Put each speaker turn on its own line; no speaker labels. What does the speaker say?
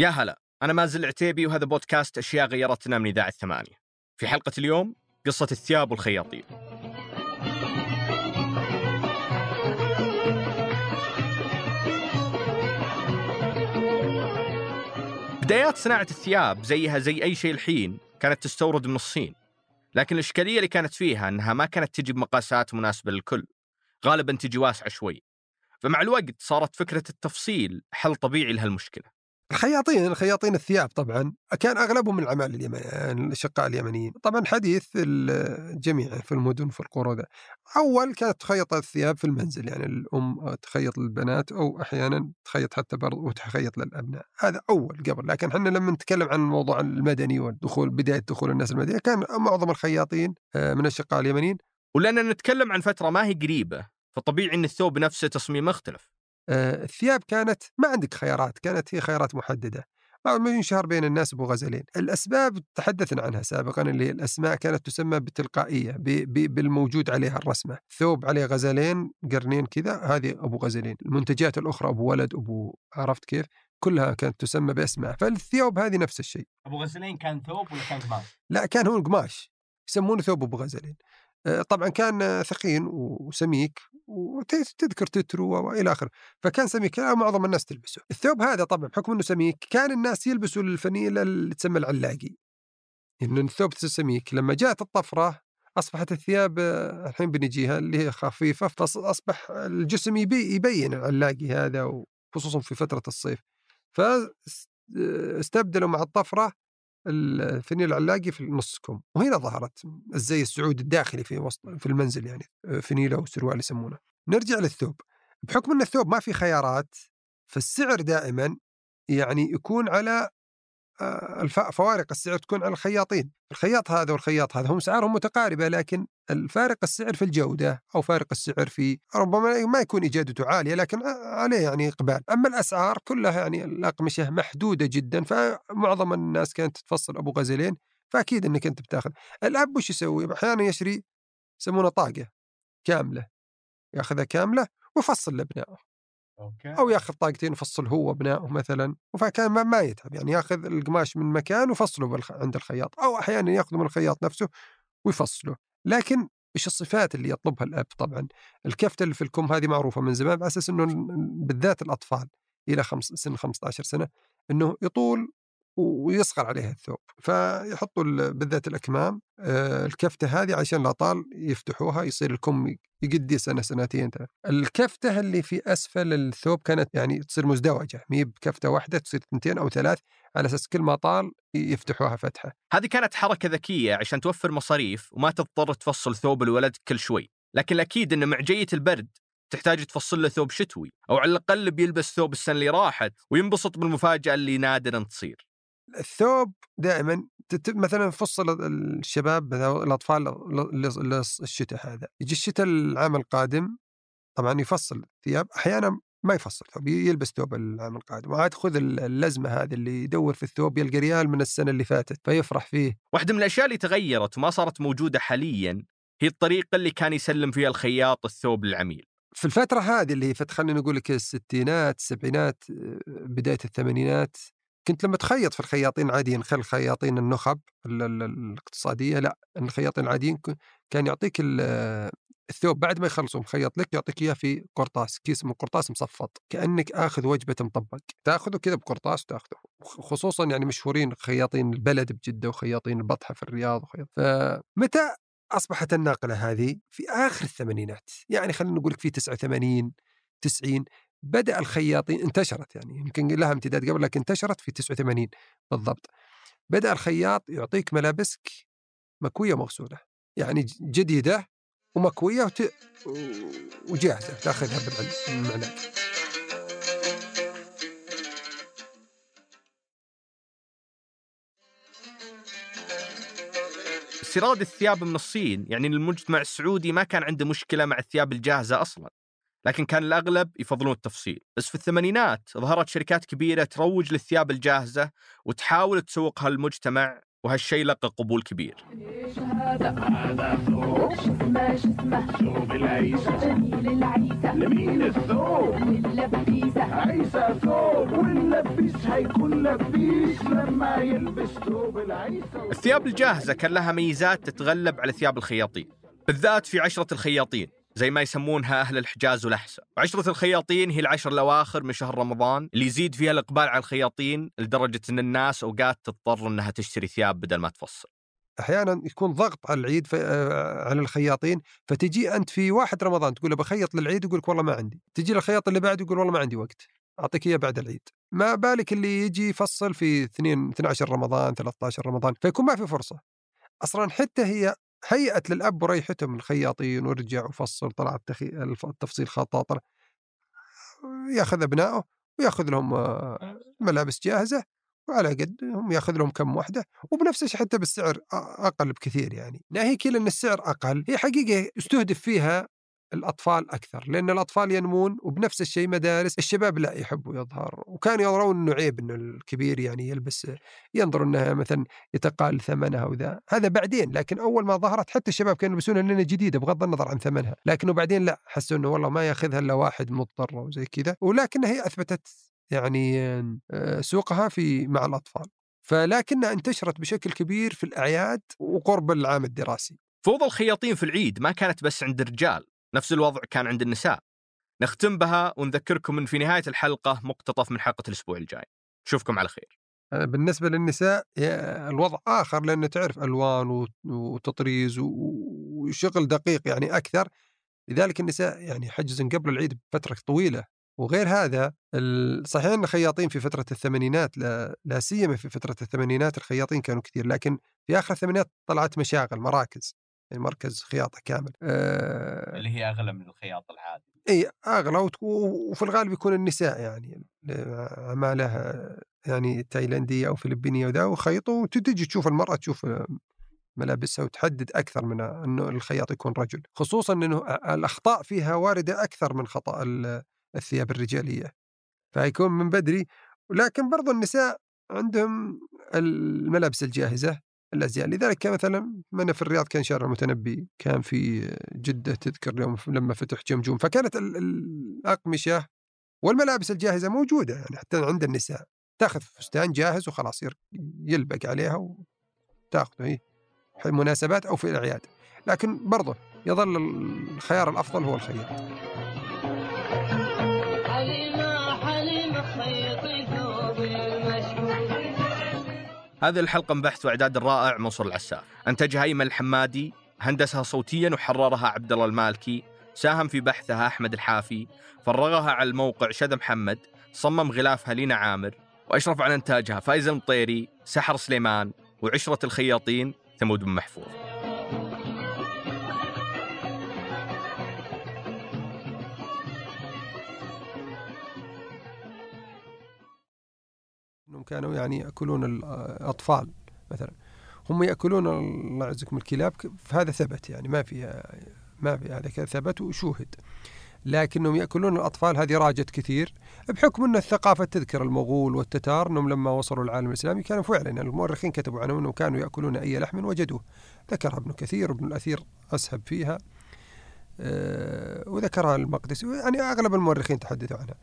يا هلا أنا مازل عتيبي وهذا بودكاست أشياء غيرتنا من إذاعة ثمانية. في حلقة اليوم قصة الثياب والخياطين. بدايات صناعة الثياب زيها زي أي شيء الحين كانت تستورد من الصين. لكن الإشكالية اللي كانت فيها أنها ما كانت تجي بمقاسات مناسبة للكل. غالبا تجي واسعة شوي. فمع الوقت صارت فكرة التفصيل حل طبيعي لهالمشكلة.
الخياطين خياطين الثياب طبعا كان أغلبهم من العمال اليمن الأشقاء اليمنيين. طبعا حديث الجميع في المدن في القرى. ذا أول كانت تخيط الثياب في المنزل يعني الأم تخيط للبنات أو أحيانا تخيط حتى برضه وتخيط للأبناء. هذا أول قبل. لكن إحنا لما نتكلم عن الموضوع المدني والدخول بداية دخول الناس المدنية كان معظم الخياطين آه، من الأشقاء اليمنيين.
ولأننا نتكلم عن فترة ما هي قريبة فطبيعي أن الثوب نفسه تصميم مختلف
آه، الثياب كانت ما عندك خيارات كانت هي خيارات محددة ما ينشهر بين الناس ابو غزلين، الأسباب تحدثنا عنها سابقا اللي الأسماء كانت تسمى بالتلقائيه بالموجود عليها الرسمة، ثوب عليه غزلين قرنين كذا هذه أبو غزلين، المنتجات الأخرى أبو ولد أبو عرفت كيف؟ كلها كانت تسمى بأسماء، فالثياب هذه نفس الشيء.
أبو غزلين كان ثوب ولا كان قماش؟
لا كان هو قماش يسمونه ثوب أبو غزلين. آه، طبعا كان ثخين وسميك وتذكر تترو وإلى آخره. فكان سميك معظم الناس تلبسه. الثوب هذا طبعا بحكم إنه سميك كان الناس يلبسوا الفنيله اللي تسمى العلاقي. إن الثوب سميك لما جاءت الطفرة أصبحت الثياب الحين بنجيها اللي هي خفيفة فاصبح الجسم يبي يبين العلاقي هذا وخصوصا في فترة الصيف. فاستبدلوا مع الطفرة الفنيل العلاقي في نص كم وهنا ظهرت الزي السعودي الداخلي في وسط في المنزل يعني فنيله وسروال يسمونه. نرجع للثوب بحكم أن الثوب ما في خيارات فالسعر دائما يعني يكون على فوارق السعر تكون على الخياطين. الخياط هذا والخياط هذا هم سعرهم متقاربة لكن الفارق السعر في الجودة أو فارق السعر في ربما ما يكون إجادته عالية لكن عليه يعني إقبال. أما الأسعار كلها يعني الأقمشة محدودة جدا فمعظم الناس كانت تفصل أبو غزلين فأكيد أنك أنت بتاخذ. الأب وش يسوي؟ أحيانا يشري يسمونه طاقة كاملة ياخذها كاملة ويفصل لابنائه. أوكي. أو ياخذ طاقتين يفصل هو وأبنائه مثلا فكان ما, ما يتعب يعني ياخذ القماش من مكان ويفصله بالخ... عند الخياط أو أحيانا ياخذه من الخياط نفسه ويفصله لكن إيش الصفات اللي يطلبها الأب طبعا الكفته اللي في الكم هذه معروفة من زمان على أساس إنه بالذات الأطفال إلى خمس سن 15 سنة إنه يطول ويصغر عليها الثوب. فيحطوا بالذات الأكمام آه، الكفتة هذه عشان الأطال يفتحوها يصير الكم يقدي سنة سنتين. ثلاث الكفتة اللي في أسفل الثوب كانت يعني تصير مزدوجة. مي بكفتة واحدة تصير اثنتين أو ثلاث على أساس كل ما طال يفتحوها فتحة.
هذه كانت حركة ذكية عشان توفر مصاريف وما تضطر تفصل ثوب الولد كل شوي. لكن الأكيد أن مع جية البرد تحتاج تفصل له ثوب شتوي أو على الأقل بيلبس ثوب السنة اللي راحت وينبسط بالمفاجأة اللي نادرا تصير.
الثوب دائما مثلا فصل الشباب الأطفال للشتاء هذا يجي الشتاء العام القادم طبعا يفصل ثياب أحيانا ما يفصل ثوب يلبس ثوب العام القادم وعاد خذ اللزمة هذه اللي يدور في الثوب يلقى ريال من السنة اللي فاتت فيفرح فيه.
واحدة من الأشياء اللي تغيرت وما صارت موجودة حاليا هي الطريقة اللي كان يسلم فيها الخياط الثوب للعميل.
في الفترة هذه اللي هي خلينا نقول لك الستينات السبعينات بداية الثمانينات كنت لما تخيط في الخياطين العاديين خل الخياطين النخب الاقتصادية لا الخياطين العاديين كان يعطيك الثوب بعد ما يخلصوا مخيط لك يعطيك إياه في قرطاس كيس من قرطاس مصفط كأنك آخذ وجبة مطبق. تأخذه كذا بقرطاس وتأخذه خصوصا يعني مشهورين خياطين البلد بجدة وخياطين البطحة في الرياض وخياط. فمتى أصبحت الناقلة هذه؟ في آخر الثمانينات يعني خلينا نقول في 89 90 بدأ الخياطين انتشرت يعني يمكن لها امتداد قبل لكن انتشرت في 89 بالضبط. بدأ الخياط يعطيك ملابسك مكوية ومغسولة يعني جديدة ومكوية وت... وجاهزة تأخذها بالمعلق
استيراد الثياب من الصين يعني المجتمع السعودي ما كان عنده مشكلة مع الثياب الجاهزة أصلا. لكن كان الأغلب يفضلون التفصيل. بس في الثمانينات ظهرت شركات كبيرة تروج للثياب الجاهزة وتحاول تسوقها للمجتمع وهالشيء لقى قبول كبير. الثياب الجاهزة كان لها ميزات تتغلب على ثياب الخياطين بالذات في عشرة الخياطين. زي ما يسمونها أهل الحجاز والأحساء. وعشرة الخياطين هي العشر الأواخر من شهر رمضان اللي يزيد فيها الإقبال على الخياطين لدرجة أن الناس أوقات تضطر أنها تشتري ثياب بدل ما تفصل.
أحيانا يكون ضغط على العيد ف... آه، على الخياطين فتجي أنت في واحد رمضان تقول بخيط للعيد يقول والله ما عندي. تجي للخياط اللي بعده يقول والله ما عندي وقت أعطيك إياه بعد العيد. ما بالك اللي يجي يفصل في 2 12 رمضان 13 رمضان فيكون ما في فرصة. أصلا حتى هي هيئت للأب وريحته من الخياطين ورجع وفصل طلع التخي... التفصيل طلع يأخذ أبنائه ويأخذ لهم آه، ملابس جاهزة وعلى قدهم يأخذ لهم كم واحدة وبنفس الشيء حتى بالسعر أقل بكثير يعني. ناهيك إلى ان السعر أقل هي حقيقة يستهدف فيها الأطفال أكثر لأن الأطفال ينمون وبنفس الشيء مدارس الشباب لا يحبوا يظهر وكانوا يرون إنه عيب إنه الكبير يعني يلبس ينظر إنها مثلا يتقال ثمنها وذا هذا بعدين لكن أول ما ظهرت حتى الشباب كانوا يلبسونها لأنها جديدة بغض النظر عن ثمنها لكنه بعدين لا حسوا إنه والله ما يأخذها إلا واحد مضطر وزي كذا ولكنها هي أثبتت يعني آه، سوقها في مع الأطفال فلكنها انتشرت بشكل كبير في الأعياد وقرب العام الدراسي.
فوضى الخياطين في العيد ما كانت بس عند الرجال. نفس الوضع كان عند النساء. نختم بها ونذكركم أن في نهاية الحلقة مقتطف من حلقة الأسبوع الجاي. نشوفكم على خير.
آه، بالنسبة للنساء الوضع آخر لأنه تعرف ألوان وت- وتطريز وشغل دقيق يعني أكثر. لذلك النساء يعني حجزن قبل العيد بفترة طويلة. وغير هذا صحيح أن الخياطين في فترة الثمانينات لا سيما في فترة الثمانينات الخياطين كانوا كثير لكن في آخر الثمانينات طلعت مشاغل مراكز. يعني مركز خياطة كامل. آه.
اللي هي أغلى من الخياط العادي.
إي أغلى وفي الغالب يكون النساء يعني عماله يعني تايلاندية أو فلبينية وذا وخيطوا وتجي تشوف المرأة تشوف ملابسها وتحدد أكثر من إنه الخياط يكون رجل. خصوصا إنه الأخطاء فيها واردة أكثر من خطأ ال- الثياب الرجالية. فيكون من بدري. ولكن برضو النساء عندهم الملابس الجاهزة. الأزياء. لذلك مثلا من في الرياض كان شارع المتنبي كان في جدة تذكر يوم لما فتح جمجوم فكانت ال- ال- الأقمشة والملابس الجاهزة موجودة يعني حتى عند النساء. تأخذ فستان جاهز وخلاص يلبق عليها وتاخذه هي في المناسبات أو في الاعياد لكن برضه يظل الخيار الأفضل هو
حليمة خيطي ثوب المشهور
هذه الحلقة من بحث وإعداد الرائع منصور العساف أنتجها أيمن الحمادي هندسها صوتيا وحررها عبد الله المالكي ساهم في بحثها أحمد الحافي فرغها على الموقع شذا محمد صمم غلافها لينا عامر وأشرف على إنتاجها فايز المطيري سحر سليمان وعشرة الخياطين ثمود بن محفوظ.
كانوا يعني يأكلون الأطفال مثلا. هم يأكلون الله يعزكم الكلاب فهذا ثبت يعني ما في ما في هذا ثبت وشوهد. لكنهم يأكلون الأطفال هذه راجت كثير بحكم أن الثقافة تذكر المغول والتتار أنهم لما وصلوا العالم الإسلامي كانوا فعلا المؤرخين كتبوا عنهم أنهم كانوا يأكلون أي لحم وجدوه. ذكرها ابن كثير وابن الأثير أسهب فيها. آه، وذكرها المقدسي. يعني أغلب المؤرخين تحدثوا عنها.